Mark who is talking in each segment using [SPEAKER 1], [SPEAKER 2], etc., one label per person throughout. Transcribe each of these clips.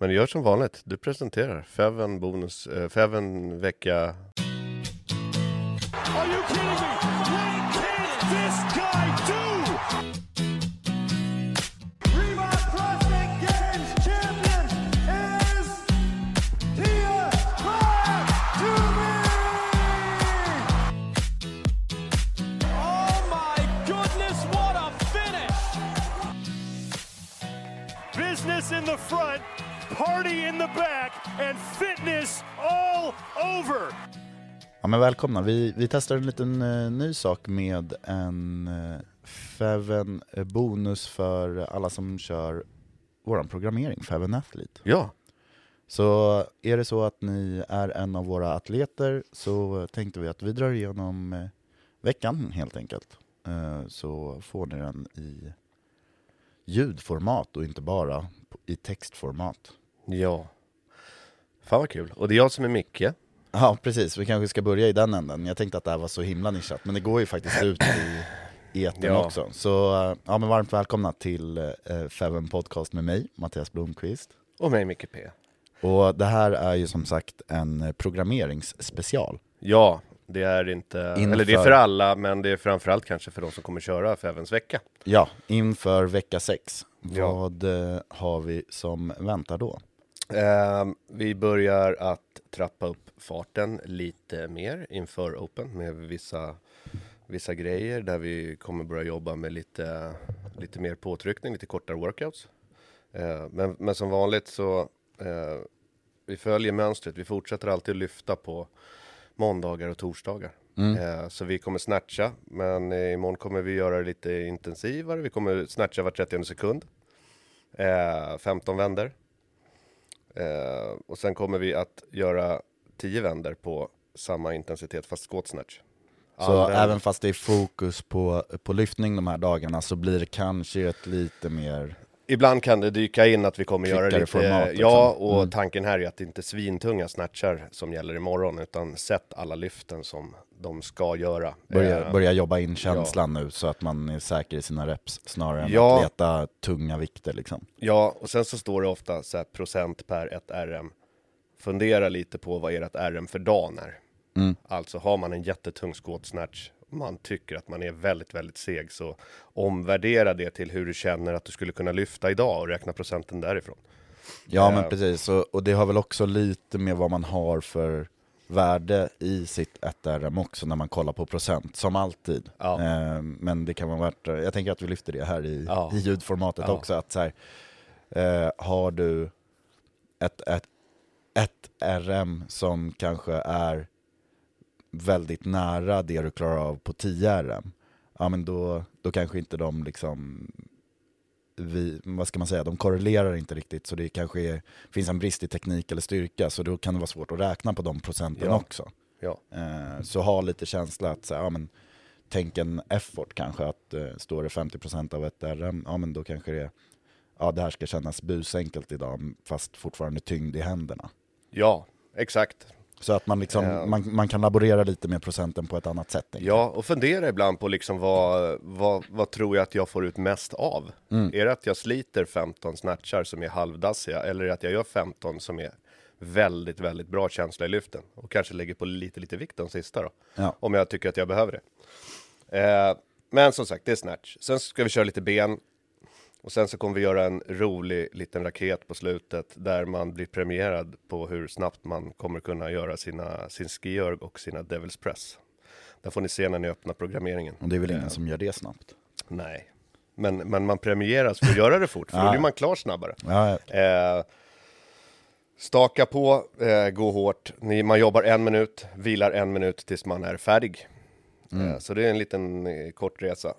[SPEAKER 1] Men du gör som vanligt, du presenterar Feven bonus, eh, äh, Feven vecka...
[SPEAKER 2] Are you kidding me? What can this guy do? Reebok CrossFit Games champion is Tia Toomey! Oh my goodness, what a finish! Business in the front, party in the back, and fitness all over.
[SPEAKER 3] Ja men välkomna, vi, vi testar en liten eh, ny sak med en eh, Feven eh, bonus för alla som kör våran programmering, Feven Athlete.
[SPEAKER 1] Ja,
[SPEAKER 3] Så är det så att ni är en av våra atleter så tänkte vi att vi drar igenom eh, veckan helt enkelt. Eh, Så får ni den i ljudformat och inte bara i textformat.
[SPEAKER 1] Ja. Fan vad kul. Och det är jag som är Micke.
[SPEAKER 3] Ja precis, vi kanske ska börja i den änden. Jag tänkte att det här var så himla nischat, men det går ju faktiskt ut i etern
[SPEAKER 1] Ja.
[SPEAKER 3] också. Så eh, ja, men varmt välkomna till eh, Feven Podcast med mig, Mattias Blomqvist.
[SPEAKER 1] Och mig Micke P.
[SPEAKER 3] Och det här är ju som sagt en programmeringsspecial.
[SPEAKER 1] Ja, det är inte...
[SPEAKER 3] Inför-
[SPEAKER 1] Eller det är för alla, men det är framförallt kanske för de som kommer köra Fevens vecka.
[SPEAKER 3] Ja, inför vecka 6.
[SPEAKER 1] Ja.
[SPEAKER 3] Vad eh, har vi som väntar då?
[SPEAKER 1] Ehm, vi börjar att trappa upp farten lite mer inför Open med vissa, vissa grejer där vi kommer börja jobba med lite, lite mer påtryckning, lite kortare workouts. Ehm, men, men som vanligt så eh, vi följer mönstret. Vi fortsätter alltid lyfta på måndagar och torsdagar. Eh, så vi kommer snatcha, men imorgon kommer vi göra det lite intensivare. Vi kommer snatcha var 30 sekund. Eh, 15 vänder. Eh, och sen kommer vi att göra 10 vänder på samma intensitet fast squat snatch.
[SPEAKER 3] Så
[SPEAKER 1] Använd-
[SPEAKER 3] även fast det är fokus på, på lyftning de här dagarna så blir det kanske ett lite mer...
[SPEAKER 1] Ibland kan det dyka in att vi kommer göra lite,
[SPEAKER 3] format, liksom.
[SPEAKER 1] ja och
[SPEAKER 3] Mm.
[SPEAKER 1] tanken här är att det inte är svintunga snatchar som gäller imorgon utan sätt alla lyften som de ska göra.
[SPEAKER 3] Börja,
[SPEAKER 1] Eh,
[SPEAKER 3] börja jobba in känslan nu så att man är säker i sina reps snarare än
[SPEAKER 1] Ja.
[SPEAKER 3] att leta tunga vikter liksom.
[SPEAKER 1] Ja, och sen så står det ofta så här procent per ett RM. Fundera lite på vad ert RM för dagen är.
[SPEAKER 3] Mm.
[SPEAKER 1] Alltså har man en jättetung squat snatch, man tycker att man är väldigt, väldigt seg, så omvärdera det till hur du känner att du skulle kunna lyfta idag och räkna procenten därifrån.
[SPEAKER 3] Ja
[SPEAKER 1] Eh.
[SPEAKER 3] men precis, och, och det har väl också lite med vad man har för värde i sitt 1RM också när man kollar på procent, som alltid.
[SPEAKER 1] Ja.
[SPEAKER 3] Eh, men det kan vara värt, jag tänker att vi lyfter det här i,
[SPEAKER 1] Ja.
[SPEAKER 3] i ljudformatet
[SPEAKER 1] Ja.
[SPEAKER 3] också, att så här, eh, har du ett, ett, ett RM som kanske är väldigt nära det du klarar av på 10 RM, ja men då, då kanske inte de liksom vi, vad ska man säga, de korrelerar inte riktigt så det kanske är, finns en brist i teknik eller styrka så då kan det vara svårt att räkna på de procenten
[SPEAKER 1] Ja.
[SPEAKER 3] också.
[SPEAKER 1] Ja,
[SPEAKER 3] Eh, så ha lite känsla att så ja, men, tänk en effort kanske, att eh, står det 50% av ett RM, ja men då kanske det ja det här ska kännas busenkelt idag, fast fortfarande tyngd i händerna.
[SPEAKER 1] Ja, exakt.
[SPEAKER 3] Så att man, liksom,
[SPEAKER 1] Ja.
[SPEAKER 3] man, man kan laborera lite med procenten på ett annat sätt.
[SPEAKER 1] Ja, och fundera ibland på liksom vad, vad, vad tror jag att jag får ut mest av? Är det att jag sliter 15 snatchar som är halvdassiga, eller är det att jag gör 15 som är väldigt, väldigt bra känsla i lyften? Och kanske lägger på lite, lite vikt de sista då,
[SPEAKER 3] Ja.
[SPEAKER 1] om jag tycker att jag behöver det. Eh, men som sagt, det är snatch. Sen ska vi köra lite ben, och sen så kommer vi göra en rolig liten raket på slutet där man blir premierad på hur snabbt man kommer kunna göra sina, sin skijörg och sina Devils Press. Där får ni se när ni öppnar programmeringen.
[SPEAKER 3] Och det är väl ingen som gör det snabbt.
[SPEAKER 1] Nej, men, men man premieras för att göra det fort, för då
[SPEAKER 3] Ja.
[SPEAKER 1] blir man klar snabbare.
[SPEAKER 3] Ja,
[SPEAKER 1] Eh, staka på, eh, gå hårt. Ni, man jobbar en minut, vilar en minut tills man är färdig. Eh, så det är en liten eh, kort resa.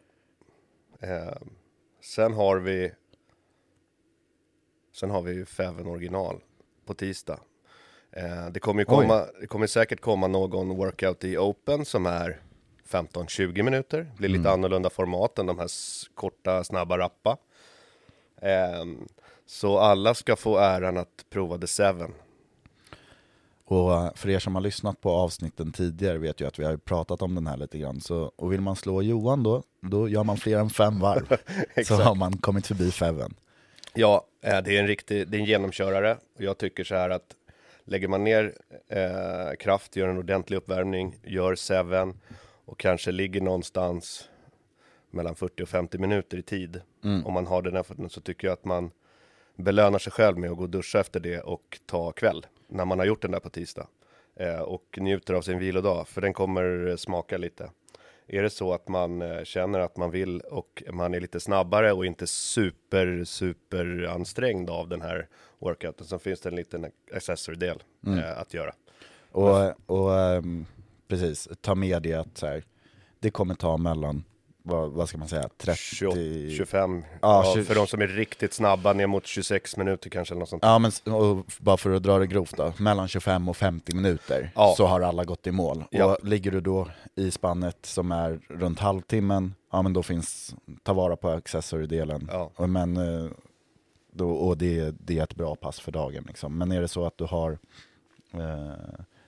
[SPEAKER 1] Eh, sen har vi Sen har vi ju Feven original på tisdag. Eh, det kommer ju komma, det kommer säkert komma någon workout i Open som är 15-20 minuter. Blir lite annorlunda format än de här korta, snabba, rappa. Ehm, så alla ska få äran att prova The Seven.
[SPEAKER 3] Och eh, för er som har lyssnat på avsnitten tidigare vet ju att vi har pratat om den här lite grann. Så, och vill man slå Johan då, då gör man fler än fem varv. så har man kommit förbi Feven.
[SPEAKER 1] Ja, eh, det är en riktig, det är en genomkörare. Och jag tycker så här att lägger man ner eh, kraft, gör en ordentlig uppvärmning, gör Seven och kanske ligger någonstans mellan 40 och 50 minuter i tid. Om man har den här så tycker jag att man belönar sig själv med att gå och duscha efter det och ta kväll när man har gjort den där på tisdag. Eh, och njuter av sin vilodag, för den kommer smaka lite. Är det så att man eh, känner att man vill och man är lite snabbare och inte super, super ansträngd av den här workouten så finns det en liten accessory-del eh, att göra.
[SPEAKER 3] Och, och ehm, precis, ta med det att så här, det kommer ta mellan, vad, vad ska man säga, 30...
[SPEAKER 1] 28, 25,
[SPEAKER 3] Ja,
[SPEAKER 1] ja,
[SPEAKER 3] tju-
[SPEAKER 1] för de som är riktigt snabba ner mot 26 minuter kanske eller något sånt.
[SPEAKER 3] Ja men bara för att dra det grovt då, mellan 25 och 50 minuter
[SPEAKER 1] Ja.
[SPEAKER 3] så har alla gått i mål.
[SPEAKER 1] Ja.
[SPEAKER 3] Och ligger du då i spannet som är runt halvtimmen, ja men då finns, ta vara på accessory-delen.
[SPEAKER 1] Ja.
[SPEAKER 3] Och, men, eh, då, och det, det är ett bra pass för dagen liksom. Men är det så att du har, eh,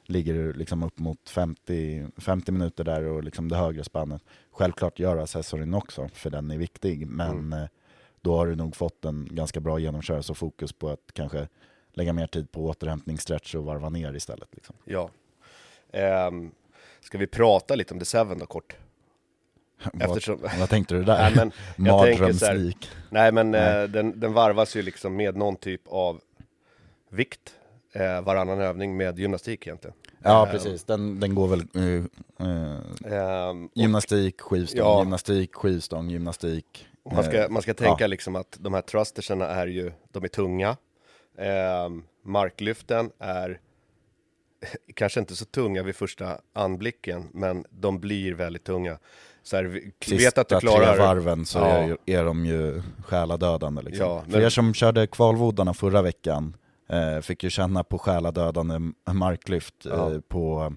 [SPEAKER 3] ligger du liksom upp mot 50, 50 minuter där och liksom det högre spannet, självklart gör accessoryn också, för den är viktig, men
[SPEAKER 1] Mm.
[SPEAKER 3] eh, då har du nog fått en ganska bra genomkörelse och fokus på att kanske lägga mer tid på återhämtning, stretch och varva ner istället. Liksom.
[SPEAKER 1] Ja. Ehm, ska vi prata lite om The Seven då kort? Eftersom-
[SPEAKER 3] vad, vad tänkte du där?
[SPEAKER 1] Nej, men jag tänker så här-
[SPEAKER 3] Mardrömslik.
[SPEAKER 1] Nej men
[SPEAKER 3] Nej.
[SPEAKER 1] eh, den, den varvas ju liksom med någon typ av vikt eh, varannan övning med gymnastik egentligen.
[SPEAKER 3] Ja
[SPEAKER 1] Ehm,
[SPEAKER 3] precis, den, den går väl uh,
[SPEAKER 1] ehm, och
[SPEAKER 3] gymnastik, skivstång,
[SPEAKER 1] Ja.
[SPEAKER 3] gymnastik, skivstång, gymnastik.
[SPEAKER 1] och man, ska,
[SPEAKER 3] eh,
[SPEAKER 1] man ska tänka
[SPEAKER 3] ja.
[SPEAKER 1] liksom att de här thrusterserna är ju, de är tunga. Ehm, marklyften är kanske inte så tunga vid första anblicken, men de blir väldigt tunga. Så här,
[SPEAKER 3] Sista
[SPEAKER 1] vet att du
[SPEAKER 3] tre
[SPEAKER 1] klarar
[SPEAKER 3] varven så
[SPEAKER 1] Ja.
[SPEAKER 3] är, är de ju själadödande. Liksom.
[SPEAKER 1] Ja,
[SPEAKER 3] För
[SPEAKER 1] men-
[SPEAKER 3] er som körde kvalvodarna förra veckan eh, fick ju känna på själadödande marklyft
[SPEAKER 1] Ja.
[SPEAKER 3] eh, på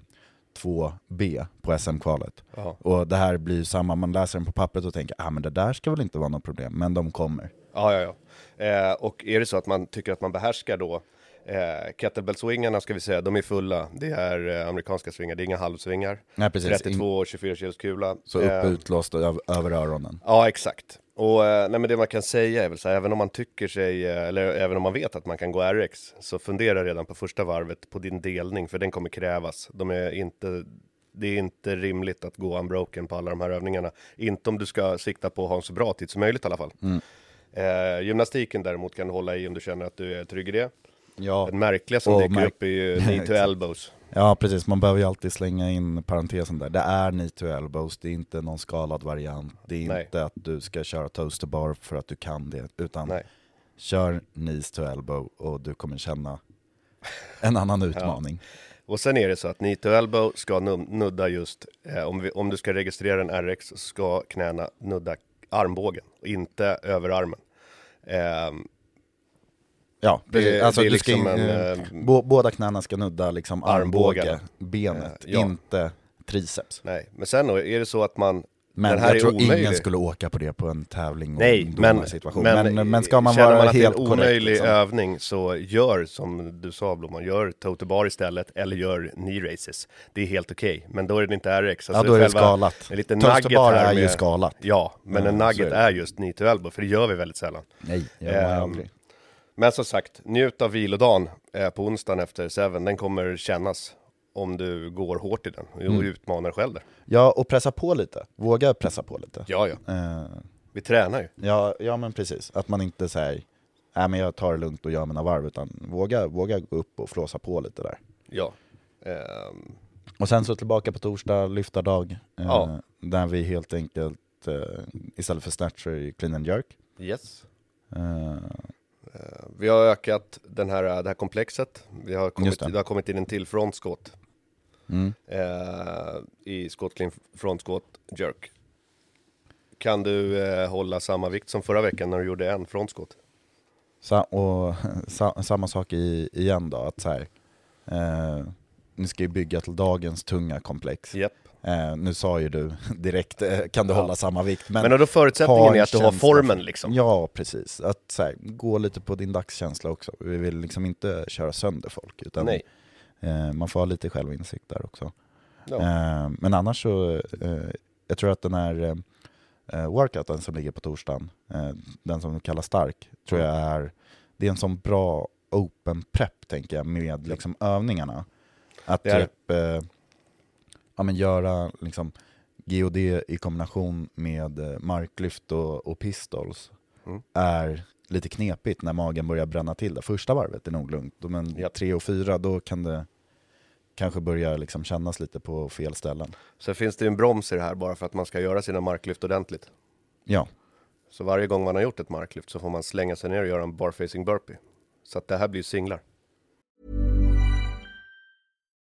[SPEAKER 3] 2B på SM-kvalet.
[SPEAKER 1] Ja.
[SPEAKER 3] Och det här blir ju samma, man läser den på pappret och tänker ah, men det där ska väl inte vara något problem, men de kommer.
[SPEAKER 1] Ja, ja, ja. Eh, och är det så att man tycker att man behärskar då eh, kettlebell-swingarna ska vi säga, de är fulla. Det är eh, amerikanska svingar, det är inga halvsvingar.
[SPEAKER 3] Nej, precis.
[SPEAKER 1] 32 och 24 kilos kula.
[SPEAKER 3] Så upp
[SPEAKER 1] Eh,
[SPEAKER 3] utlåst över, öronen.
[SPEAKER 1] Ja, exakt. Och eh, nej, men det man kan säga är väl så här, även om man tycker sig, eh, eller även om man vet att man kan gå RX, så fundera redan på första varvet på din delning, för den kommer krävas. De är inte, det är inte rimligt att gå unbroken på alla de här övningarna. Inte om du ska sikta på att ha en så bra tid som möjligt i alla fall. Eh, gymnastiken däremot kan du hålla i om du känner att du är trygg i det.
[SPEAKER 3] Ja,
[SPEAKER 1] Den märkliga som
[SPEAKER 3] Och
[SPEAKER 1] dyker
[SPEAKER 3] märk-
[SPEAKER 1] upp är ju knee to elbows.
[SPEAKER 3] ja, precis. Man behöver ju alltid slänga in parentesen där. Det är knee to elbows, det är inte någon skalad variant. Det är
[SPEAKER 1] Nej.
[SPEAKER 3] inte att du ska köra toaster bar för att du kan det, utan
[SPEAKER 1] Nej.
[SPEAKER 3] kör knees to elbow och du kommer känna en annan utmaning.
[SPEAKER 1] Och sen är det så att knee to elbow ska nudda just, eh, om, vi, om du ska registrera en RX så ska knäna nudda armbågen, inte överarmen. Ehm,
[SPEAKER 3] Ja, precis. Alltså,
[SPEAKER 1] det är
[SPEAKER 3] ska,
[SPEAKER 1] liksom
[SPEAKER 3] in-
[SPEAKER 1] en,
[SPEAKER 3] eh,
[SPEAKER 1] eh,
[SPEAKER 3] bå- båda knäna ska nudda liksom armbåge, benet,
[SPEAKER 1] Eh, ja.
[SPEAKER 3] inte triceps.
[SPEAKER 1] nej, men sen då, är det så att man
[SPEAKER 3] Men jag
[SPEAKER 1] är
[SPEAKER 3] tror
[SPEAKER 1] omöjlig.
[SPEAKER 3] ingen skulle åka på det på en tävling
[SPEAKER 1] Nej,
[SPEAKER 3] en
[SPEAKER 1] men,
[SPEAKER 3] domarsituation.
[SPEAKER 1] men,
[SPEAKER 3] men, men ska man vara
[SPEAKER 1] man att
[SPEAKER 3] helt
[SPEAKER 1] det är en
[SPEAKER 3] korrekt
[SPEAKER 1] omöjlig
[SPEAKER 3] liksom.
[SPEAKER 1] övning så gör som du sa Blomman, gör toe to bar istället eller gör knee races. Det är helt okej, men då är det inte RX.
[SPEAKER 3] Ja, då är det skalat.
[SPEAKER 1] En liten
[SPEAKER 3] bar är ju skalat.
[SPEAKER 1] Ja, men
[SPEAKER 3] Ja,
[SPEAKER 1] en
[SPEAKER 3] är
[SPEAKER 1] nugget
[SPEAKER 3] det.
[SPEAKER 1] är just knee to elbow, för det gör vi väldigt sällan.
[SPEAKER 3] Nej, jag gör
[SPEAKER 1] Ehm,
[SPEAKER 3] aldrig.
[SPEAKER 1] Men som sagt, njut av vilodagen eh, på onsdagen efter Seven. Den kommer kännas om du går hårt i den och
[SPEAKER 3] Mm.
[SPEAKER 1] utmanar själv där.
[SPEAKER 3] Ja, och pressa på lite. Våga pressa på lite.
[SPEAKER 1] Ja, ja.
[SPEAKER 3] Eh,
[SPEAKER 1] Vi tränar ju.
[SPEAKER 3] ja, ja men precis. Att man inte säger nej men jag tar det lugnt och gör mina varv, utan våga, våga gå upp och flåsa på lite där.
[SPEAKER 1] Ja. Ehm,
[SPEAKER 3] Och sen så tillbaka på torsdag, lyftardag, eh,
[SPEAKER 1] Ja.
[SPEAKER 3] där vi helt enkelt eh, istället för snatcher i clean and jerk.
[SPEAKER 1] yes.
[SPEAKER 3] Eh,
[SPEAKER 1] Eh, Vi har ökat den här, det här komplexet. Vi har kommit,
[SPEAKER 3] det.
[SPEAKER 1] det. har kommit in en till frontskott.
[SPEAKER 3] mm.
[SPEAKER 1] Eh, I clean frontskott jerk. Kan du eh, hålla samma vikt som förra veckan när du gjorde en frontskott?
[SPEAKER 3] Sa och sa samma sak i, igen då, att så här, eh, ni ska ju bygga till dagens tunga komplex.
[SPEAKER 1] Japp.
[SPEAKER 3] Eh, nu sa ju du direkt, eh, kan du
[SPEAKER 1] Ja.
[SPEAKER 3] hålla samma vikt?
[SPEAKER 1] Men, då förutsättningen är att du har formen liksom.
[SPEAKER 3] Ja, precis. Att här, gå lite på din dagskänsla också. Vi vill liksom inte köra sönder folk, utan
[SPEAKER 1] Nej.
[SPEAKER 3] eh, man får ha lite självinsikt där också.
[SPEAKER 1] Ja.
[SPEAKER 3] Eh, men annars så, eh, jag tror att den här eh, workouten som ligger på torsdagen, den som kallas stark, tror jag är, det är en sån bra open prep tänker jag med liksom övningarna. Att typ eh, ja, men göra liksom GOD i kombination med eh, marklyft och, och pistols
[SPEAKER 1] Mm.
[SPEAKER 3] är lite knepigt när magen börjar bränna till. Det första varvet är nog lugnt, men
[SPEAKER 1] Japp.
[SPEAKER 3] tre och fyra då kan det kanske börja liksom kännas lite på fel ställen.
[SPEAKER 1] Sen finns det ju en broms i det här bara för att man ska göra sina marklyft ordentligt.
[SPEAKER 3] Ja,
[SPEAKER 1] Så varje gång man har gjort ett marklyft så får man slänga sig ner och göra en barfacing burpee. Så att det här blir singlar.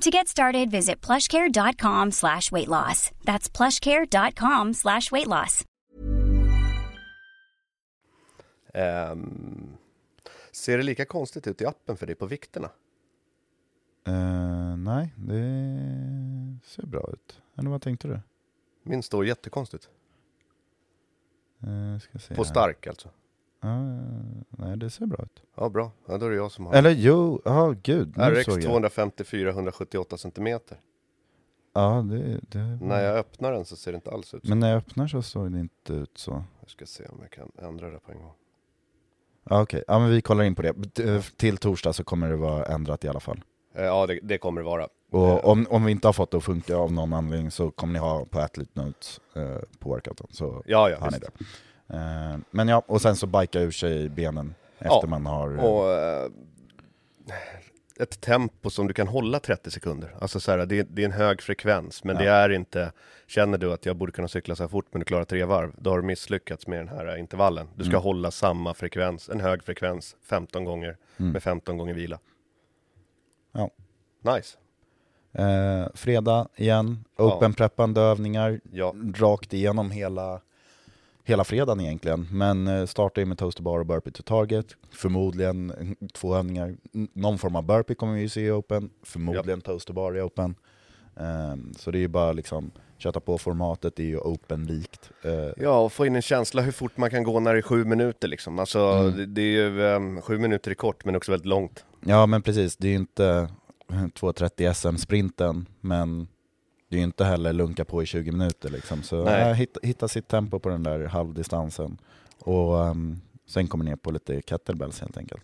[SPEAKER 4] To get started, visit plushcare.com slash weight loss. That's plushcare.com slash weight loss.
[SPEAKER 1] Ehm, ser det lika konstigt ut i appen för dig på vikterna?
[SPEAKER 3] Eh, nej, det ser bra ut. Eller vad tänkte du?
[SPEAKER 1] Min står jättekonstigt.
[SPEAKER 3] Ska se
[SPEAKER 1] På stark alltså.
[SPEAKER 3] Ja, nej, det ser bra ut.
[SPEAKER 1] Ja, bra. Ja, då är det jag som har.
[SPEAKER 3] Eller jo, ja gud. Nu
[SPEAKER 1] RX
[SPEAKER 3] såg jag.
[SPEAKER 1] 254 178 centimeter.
[SPEAKER 3] Ja, det, det
[SPEAKER 1] När jag öppnar den så ser det inte alls ut så.
[SPEAKER 3] Men när jag öppnar så såg det inte ut så.
[SPEAKER 1] Jag ska se om jag kan ändra det på en gång.
[SPEAKER 3] Ja, Okej, ja, men vi kollar in på det. D- Till torsdag så kommer det vara ändrat i alla fall.
[SPEAKER 1] Eh, Ja, det, det kommer det vara.
[SPEAKER 3] Och
[SPEAKER 1] Eh,
[SPEAKER 3] om, om vi inte har fått det att funka av någon anledning så kommer ni ha på Athlete Notes eh, på workouten. Så
[SPEAKER 1] Ja, ja,
[SPEAKER 3] har ni det. Eh, men ja, och sen så bika ur sig benen efter
[SPEAKER 1] Ja,
[SPEAKER 3] man har...
[SPEAKER 1] Och eh, ett tempo som du kan hålla 30 sekunder. Alltså så här, det, det är en hög frekvens, men
[SPEAKER 3] Ja.
[SPEAKER 1] det är inte, känner du att jag borde kunna cykla så här fort men du klarar tre varv, då har du misslyckats med den här intervallen. Du ska
[SPEAKER 3] Mm.
[SPEAKER 1] hålla samma frekvens, en hög frekvens, 15 gånger
[SPEAKER 3] Mm.
[SPEAKER 1] med 15 gånger vila.
[SPEAKER 3] Ja.
[SPEAKER 1] Nice.
[SPEAKER 3] Eh, fredag igen,
[SPEAKER 1] Ja.
[SPEAKER 3] open-preppande övningar
[SPEAKER 1] Ja.
[SPEAKER 3] rakt igenom hela, hela fredagen egentligen. Men eh, startar ju med toaster bar och burpee to target. Förmodligen två övningar. Någon form av burpee kommer vi ju se i open. Förmodligen toaster bar i open. Ehm, så det är ju bara liksom köta på formatet, det är ju open-likt. Eh,
[SPEAKER 1] Ja, och få in en känsla hur fort man kan gå när det är sju minuter liksom. Alltså,
[SPEAKER 3] Mm.
[SPEAKER 1] det, det är ju, um, sju minuter är kort men också väldigt långt.
[SPEAKER 3] Ja men precis, det är ju inte 2.30 SM-sprinten, men det är ju inte heller lunka på i 20 minuter liksom. Så
[SPEAKER 1] Nej.
[SPEAKER 3] nej. hitta, hitta sitt tempo på den där halvdistansen. Och ehm, sen kommer ner på lite kettlebells helt enkelt.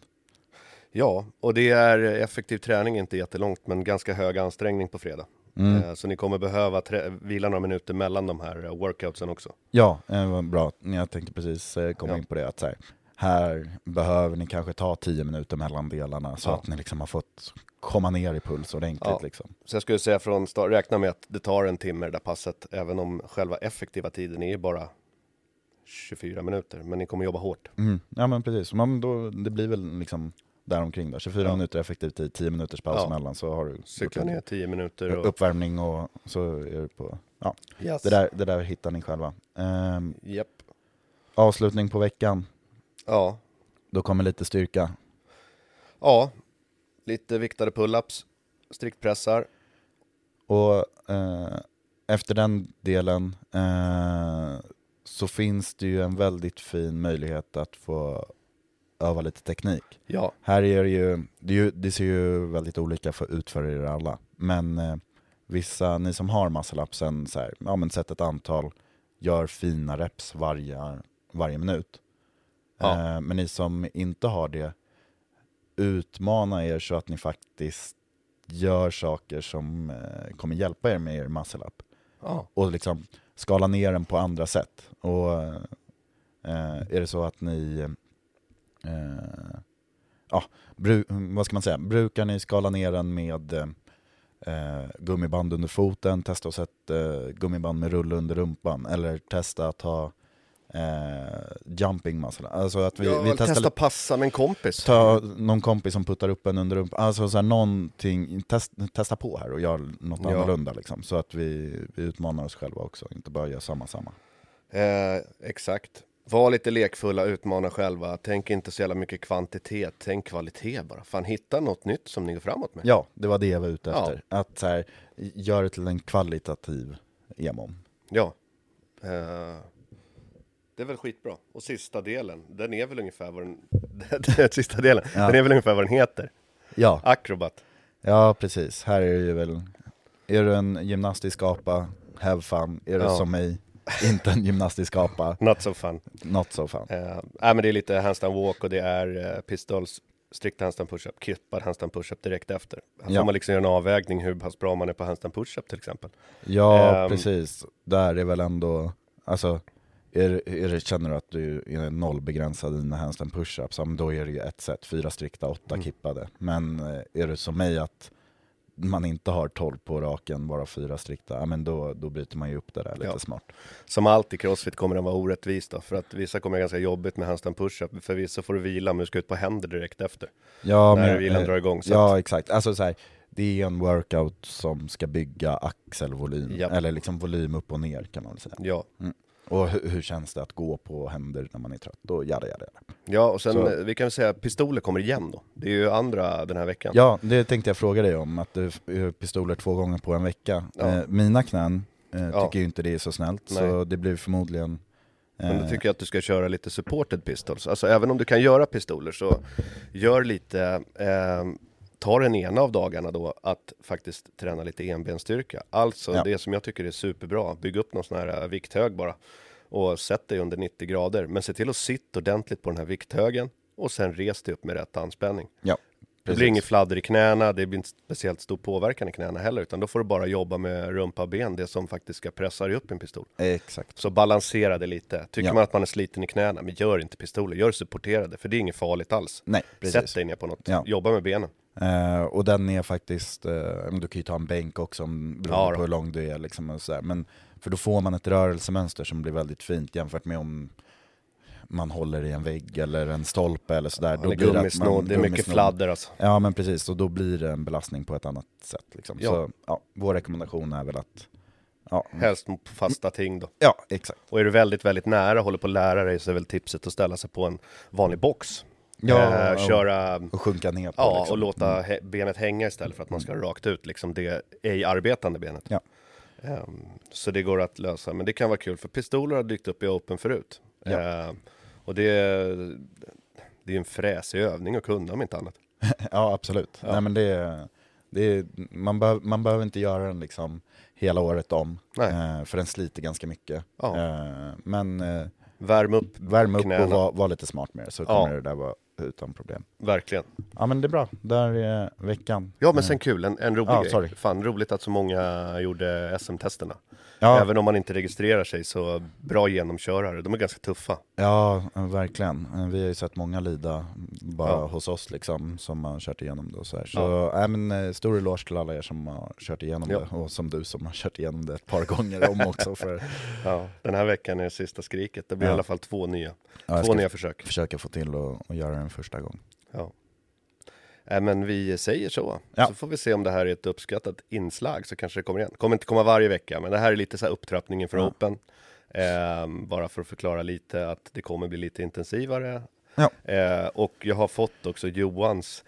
[SPEAKER 1] Ja, och det är effektiv träning, inte jättelångt, men ganska hög ansträngning på fredag.
[SPEAKER 3] Mm.
[SPEAKER 1] Eh, Så ni kommer behöva vila några minuter mellan de här eh, workoutsen också.
[SPEAKER 3] Ja, eh, bra. Jag tänkte precis eh, komma
[SPEAKER 1] Ja.
[SPEAKER 3] in på det. Att så här, här behöver ni kanske ta 10 minuter mellan delarna så
[SPEAKER 1] Ja.
[SPEAKER 3] att ni liksom har fått komma ner i puls ordentligt.
[SPEAKER 1] Ja.
[SPEAKER 3] Liksom.
[SPEAKER 1] Så jag skulle säga från start, räkna med att det tar en timme det där passet, även om själva effektiva tiden är bara 24 minuter, men ni kommer jobba hårt.
[SPEAKER 3] Mm. Ja men precis, man, då, det blir väl liksom däromkring då. 24
[SPEAKER 1] Ja.
[SPEAKER 3] minuter effektiv tid, 10 minuters paus
[SPEAKER 1] Ja.
[SPEAKER 3] emellan så har du
[SPEAKER 1] Cykla ner 10 minuter och...
[SPEAKER 3] uppvärmning och så är du på... Ja,
[SPEAKER 1] Yes.
[SPEAKER 3] det, där, det där hittar ni själva. Ehm,
[SPEAKER 1] Japp.
[SPEAKER 3] avslutning på veckan,
[SPEAKER 1] Ja.
[SPEAKER 3] då kommer lite styrka.
[SPEAKER 1] Ja. Lite viktade pull-ups, striktpressar.
[SPEAKER 3] Och eh, efter den delen eh, så finns det ju en väldigt fin möjlighet att få öva lite teknik.
[SPEAKER 1] Ja.
[SPEAKER 3] Här är det ju, det, ju, det ser ju väldigt olika för, er alla. Men eh, vissa, ni som har muscle-upsen, ja men sätt ett antal, gör fina reps varje, varje minut.
[SPEAKER 1] Ja.
[SPEAKER 3] Eh, men ni som inte har det, utmana er så att ni faktiskt gör saker som eh, kommer hjälpa er med er muscle-up.
[SPEAKER 1] Ja.
[SPEAKER 3] Och liksom skala ner den på andra sätt. Och eh, är det så att ni ja, bru, vad ska man säga, brukar ni skala ner den med eh, gummiband under foten, testa att sätta eh, gummiband med rulle under rumpan, eller testa att ha eh, jumping muscle. Alltså att vi,
[SPEAKER 1] ja,
[SPEAKER 3] vi testar
[SPEAKER 1] testa passa med en kompis.
[SPEAKER 3] Ta någon kompis som puttar upp en under rumpan, alltså så här någonting, test, testa på här och gör något
[SPEAKER 1] Ja.
[SPEAKER 3] annorlunda liksom. Så att vi, vi utmanar oss själva också, inte bara gör samma samma.
[SPEAKER 1] Eh, exakt. Var lite lekfulla, utmana själva. Tänk inte så jävla mycket kvantitet, tänk kvalitet bara. Fan, hitta något nytt som ni går framåt med.
[SPEAKER 3] Ja, det var det jag var ute
[SPEAKER 1] Ja.
[SPEAKER 3] efter. Att så här, gör det till en kvalitativ EMOM.
[SPEAKER 1] Ja. Eh, det är väl skitbra. Och sista delen, den är väl ungefär vad den... sista delen,
[SPEAKER 3] Ja.
[SPEAKER 1] den är väl ungefär vad den heter.
[SPEAKER 3] Ja,
[SPEAKER 1] Acrobat.
[SPEAKER 3] ja, precis. Här är det ju väl, är du en gymnastisk apa, have fun. Är du
[SPEAKER 1] Ja.
[SPEAKER 3] som mig, inte en gymnastisk apa,
[SPEAKER 1] Not so fun.
[SPEAKER 3] not so fun.
[SPEAKER 1] Eh, nej, men det är lite handstand walk och det är eh, pistols, strikt handstand push-up, kippad handstand push-up direkt efter. Här
[SPEAKER 3] Ja.
[SPEAKER 1] får man liksom göra en avvägning hur pass bra man är på handstand push-up till exempel.
[SPEAKER 3] Ja,
[SPEAKER 1] Ehm.
[SPEAKER 3] precis. Där är väl ändå, alltså, är, är känner du att du är nollbegränsad i dina handstand push-ups, ja, då är det ju ett sätt, fyra strikta, åtta
[SPEAKER 1] Mm.
[SPEAKER 3] kippade. Men eh, är det som mig att man inte har 12 på raken, bara fyra strikta, ja, men då, då bryter man ju upp det där lite
[SPEAKER 1] Ja.
[SPEAKER 3] smart.
[SPEAKER 1] Som allt i crossfit kommer den vara orättvis då, för att vissa kommer ganska jobbigt med handstand push-up, för vissa får du vila men du ska ut på händer direkt efter.
[SPEAKER 3] Ja,
[SPEAKER 1] när
[SPEAKER 3] men,
[SPEAKER 1] vilan
[SPEAKER 3] eh,
[SPEAKER 1] drar igång. Så
[SPEAKER 3] Ja,
[SPEAKER 1] att,
[SPEAKER 3] exakt. Alltså så här, det är en workout som ska bygga axelvolym,
[SPEAKER 1] Japp.
[SPEAKER 3] eller liksom volym upp och ner kan man väl säga.
[SPEAKER 1] ja.
[SPEAKER 3] Och hur, hur känns det att gå på händer när man är trött? Då jada jada. jada.
[SPEAKER 1] ja, och sen
[SPEAKER 3] Så-
[SPEAKER 1] eh, vi kan säga att pistoler kommer igen då. Det är ju andra den här veckan.
[SPEAKER 3] Ja, det tänkte jag fråga dig om, att du är pistoler två gånger på en vecka.
[SPEAKER 1] Ja.
[SPEAKER 3] Eh, mina knän eh,
[SPEAKER 1] Ja.
[SPEAKER 3] tycker ju inte det är så snällt, så det blir förmodligen...
[SPEAKER 1] Men då
[SPEAKER 3] eh,
[SPEAKER 1] tycker jag att du ska köra lite supported pistols. Alltså även om du kan göra pistoler så gör lite, eh, ta den ena av dagarna då att faktiskt träna lite enbensstyrka. Alltså
[SPEAKER 3] Ja.
[SPEAKER 1] det som jag tycker är superbra, bygg upp någon sån här eh, vikthög bara och sätt dig under 90 grader. Men se till att sitta ordentligt på den här vikthögen och sen res dig upp med rätt anspänning.
[SPEAKER 3] Ja,
[SPEAKER 1] Det blir inget fladder i knäna, det blir inte speciellt stor påverkan i knäna heller, utan då får du bara jobba med rumpa och ben, det som faktiskt ska pressa dig upp i en pistol.
[SPEAKER 3] Exakt.
[SPEAKER 1] Så balansera det lite. Tycker
[SPEAKER 3] Ja.
[SPEAKER 1] man att man är sliten i knäna, men gör inte pistoler, gör supporterade, för det är inget farligt alls.
[SPEAKER 3] Nej,
[SPEAKER 1] Sätt
[SPEAKER 3] precis.
[SPEAKER 1] dig ner på något,
[SPEAKER 3] Ja.
[SPEAKER 1] jobba med benen.
[SPEAKER 3] Eh, och den är faktiskt, men du kan ju ta en bänk också beroende
[SPEAKER 1] Ja då.
[SPEAKER 3] på hur lång du är. Liksom, och sådär. Men, för då får man ett rörelsemönster som blir väldigt fint jämfört med om man håller i en vägg eller en stolpe eller sådär.
[SPEAKER 1] Ja, det är
[SPEAKER 3] blir man-
[SPEAKER 1] det är mycket fladder alltså.
[SPEAKER 3] Ja men precis, och då blir det en belastning på ett annat sätt. Liksom.
[SPEAKER 1] Ja.
[SPEAKER 3] Så ja, vår rekommendation är väl att... Ja,
[SPEAKER 1] Helst på fasta ting då.
[SPEAKER 3] ja exakt.
[SPEAKER 1] Och är du väldigt, väldigt nära, håller på att lära dig, så är väl tipset att ställa sig på en vanlig box.
[SPEAKER 3] Ja,
[SPEAKER 1] eh, köra,
[SPEAKER 3] Och sjunka ner på
[SPEAKER 1] ja,
[SPEAKER 3] liksom.
[SPEAKER 1] och låta hä- benet hänga istället för att man ska rakt ut, liksom det ej arbetande benet.
[SPEAKER 3] Ja.
[SPEAKER 1] Ehm, så det går att lösa, men det kan vara kul, för pistoler har dykt upp i Open förut.
[SPEAKER 3] Ja.
[SPEAKER 1] Ehm, och det, det är en fräsig övning att kunna om inte annat.
[SPEAKER 3] Ja absolut.
[SPEAKER 1] Ja.
[SPEAKER 3] Nej, men det, det, man, behöv, man behöver inte göra den liksom hela året om,
[SPEAKER 1] Nej.
[SPEAKER 3] eh, för den sliter ganska mycket.
[SPEAKER 1] Ja.
[SPEAKER 3] Eh, men eh,
[SPEAKER 1] Värm upp
[SPEAKER 3] Värm upp
[SPEAKER 1] knäna.
[SPEAKER 3] och var, var lite smart med det så
[SPEAKER 1] Ja.
[SPEAKER 3] kommer det där vara utan problem.
[SPEAKER 1] Verkligen.
[SPEAKER 3] Ja men det är bra, där är veckan.
[SPEAKER 1] Ja men sen kul, en, en rolig
[SPEAKER 3] Ja,
[SPEAKER 1] grej.
[SPEAKER 3] sorry.
[SPEAKER 1] Fan roligt att så många gjorde SM-testerna.
[SPEAKER 3] Ja.
[SPEAKER 1] Även om man inte registrerar sig så bra genomkörare, de är ganska tuffa.
[SPEAKER 3] Ja, verkligen. Vi har ju sett många lida bara
[SPEAKER 1] Ja.
[SPEAKER 3] hos oss liksom, som har kört igenom det och så här. Så
[SPEAKER 1] Ja.
[SPEAKER 3] äh, men, eh, stor eloge till alla er som har kört igenom
[SPEAKER 1] Ja.
[SPEAKER 3] det, och som du som har kört igenom det ett par gånger om också. För,
[SPEAKER 1] Ja, den här veckan är det sista skriket, det blir
[SPEAKER 3] Ja.
[SPEAKER 1] i alla fall två nya. två nya försök.
[SPEAKER 3] försöka få till och göra den första gång.
[SPEAKER 1] Ja. Äh, men vi säger så,
[SPEAKER 3] Ja.
[SPEAKER 1] så får vi se om det här är ett uppskattat inslag så kanske det kommer igen. kommer inte komma varje vecka, men det här är lite så här upptrappningen för
[SPEAKER 3] Ja.
[SPEAKER 1] Open. Ehm, bara för att förklara lite att det kommer bli lite intensivare.
[SPEAKER 3] Ja.
[SPEAKER 1] Eh, och jag har fått också Johans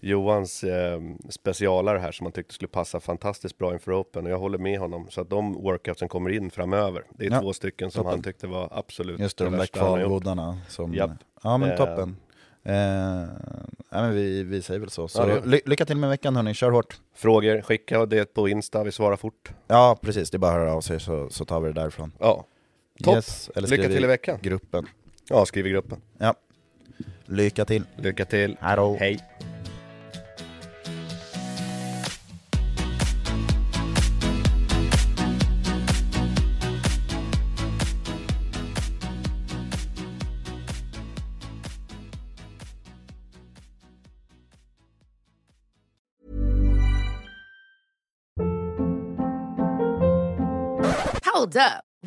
[SPEAKER 1] Johans eh, specialare här som han tyckte skulle passa fantastiskt bra inför Open och jag håller med honom så att de workoutsen kommer in framöver. Det är
[SPEAKER 3] Ja,
[SPEAKER 1] två stycken som
[SPEAKER 3] toppen.
[SPEAKER 1] han tyckte var absolut
[SPEAKER 3] Just det, de där. Som,
[SPEAKER 1] Japp.
[SPEAKER 3] Ja men
[SPEAKER 1] Eh.
[SPEAKER 3] toppen. Eh, men vi, vi säger väl så. så
[SPEAKER 1] Ja,
[SPEAKER 3] ly- lycka till med veckan hörni, kör hårt.
[SPEAKER 1] Frågor, skicka det på Insta, vi svarar fort.
[SPEAKER 3] Ja precis, det är bara att höra av sig så, så tar vi det därifrån.
[SPEAKER 1] Ja, Topp.
[SPEAKER 3] Yes, eller
[SPEAKER 1] Lycka till i veckan.
[SPEAKER 3] gruppen.
[SPEAKER 1] ja skriv i gruppen.
[SPEAKER 3] Ja. Lycka till.
[SPEAKER 1] Lycka till.
[SPEAKER 3] Hej då.
[SPEAKER 1] Hej.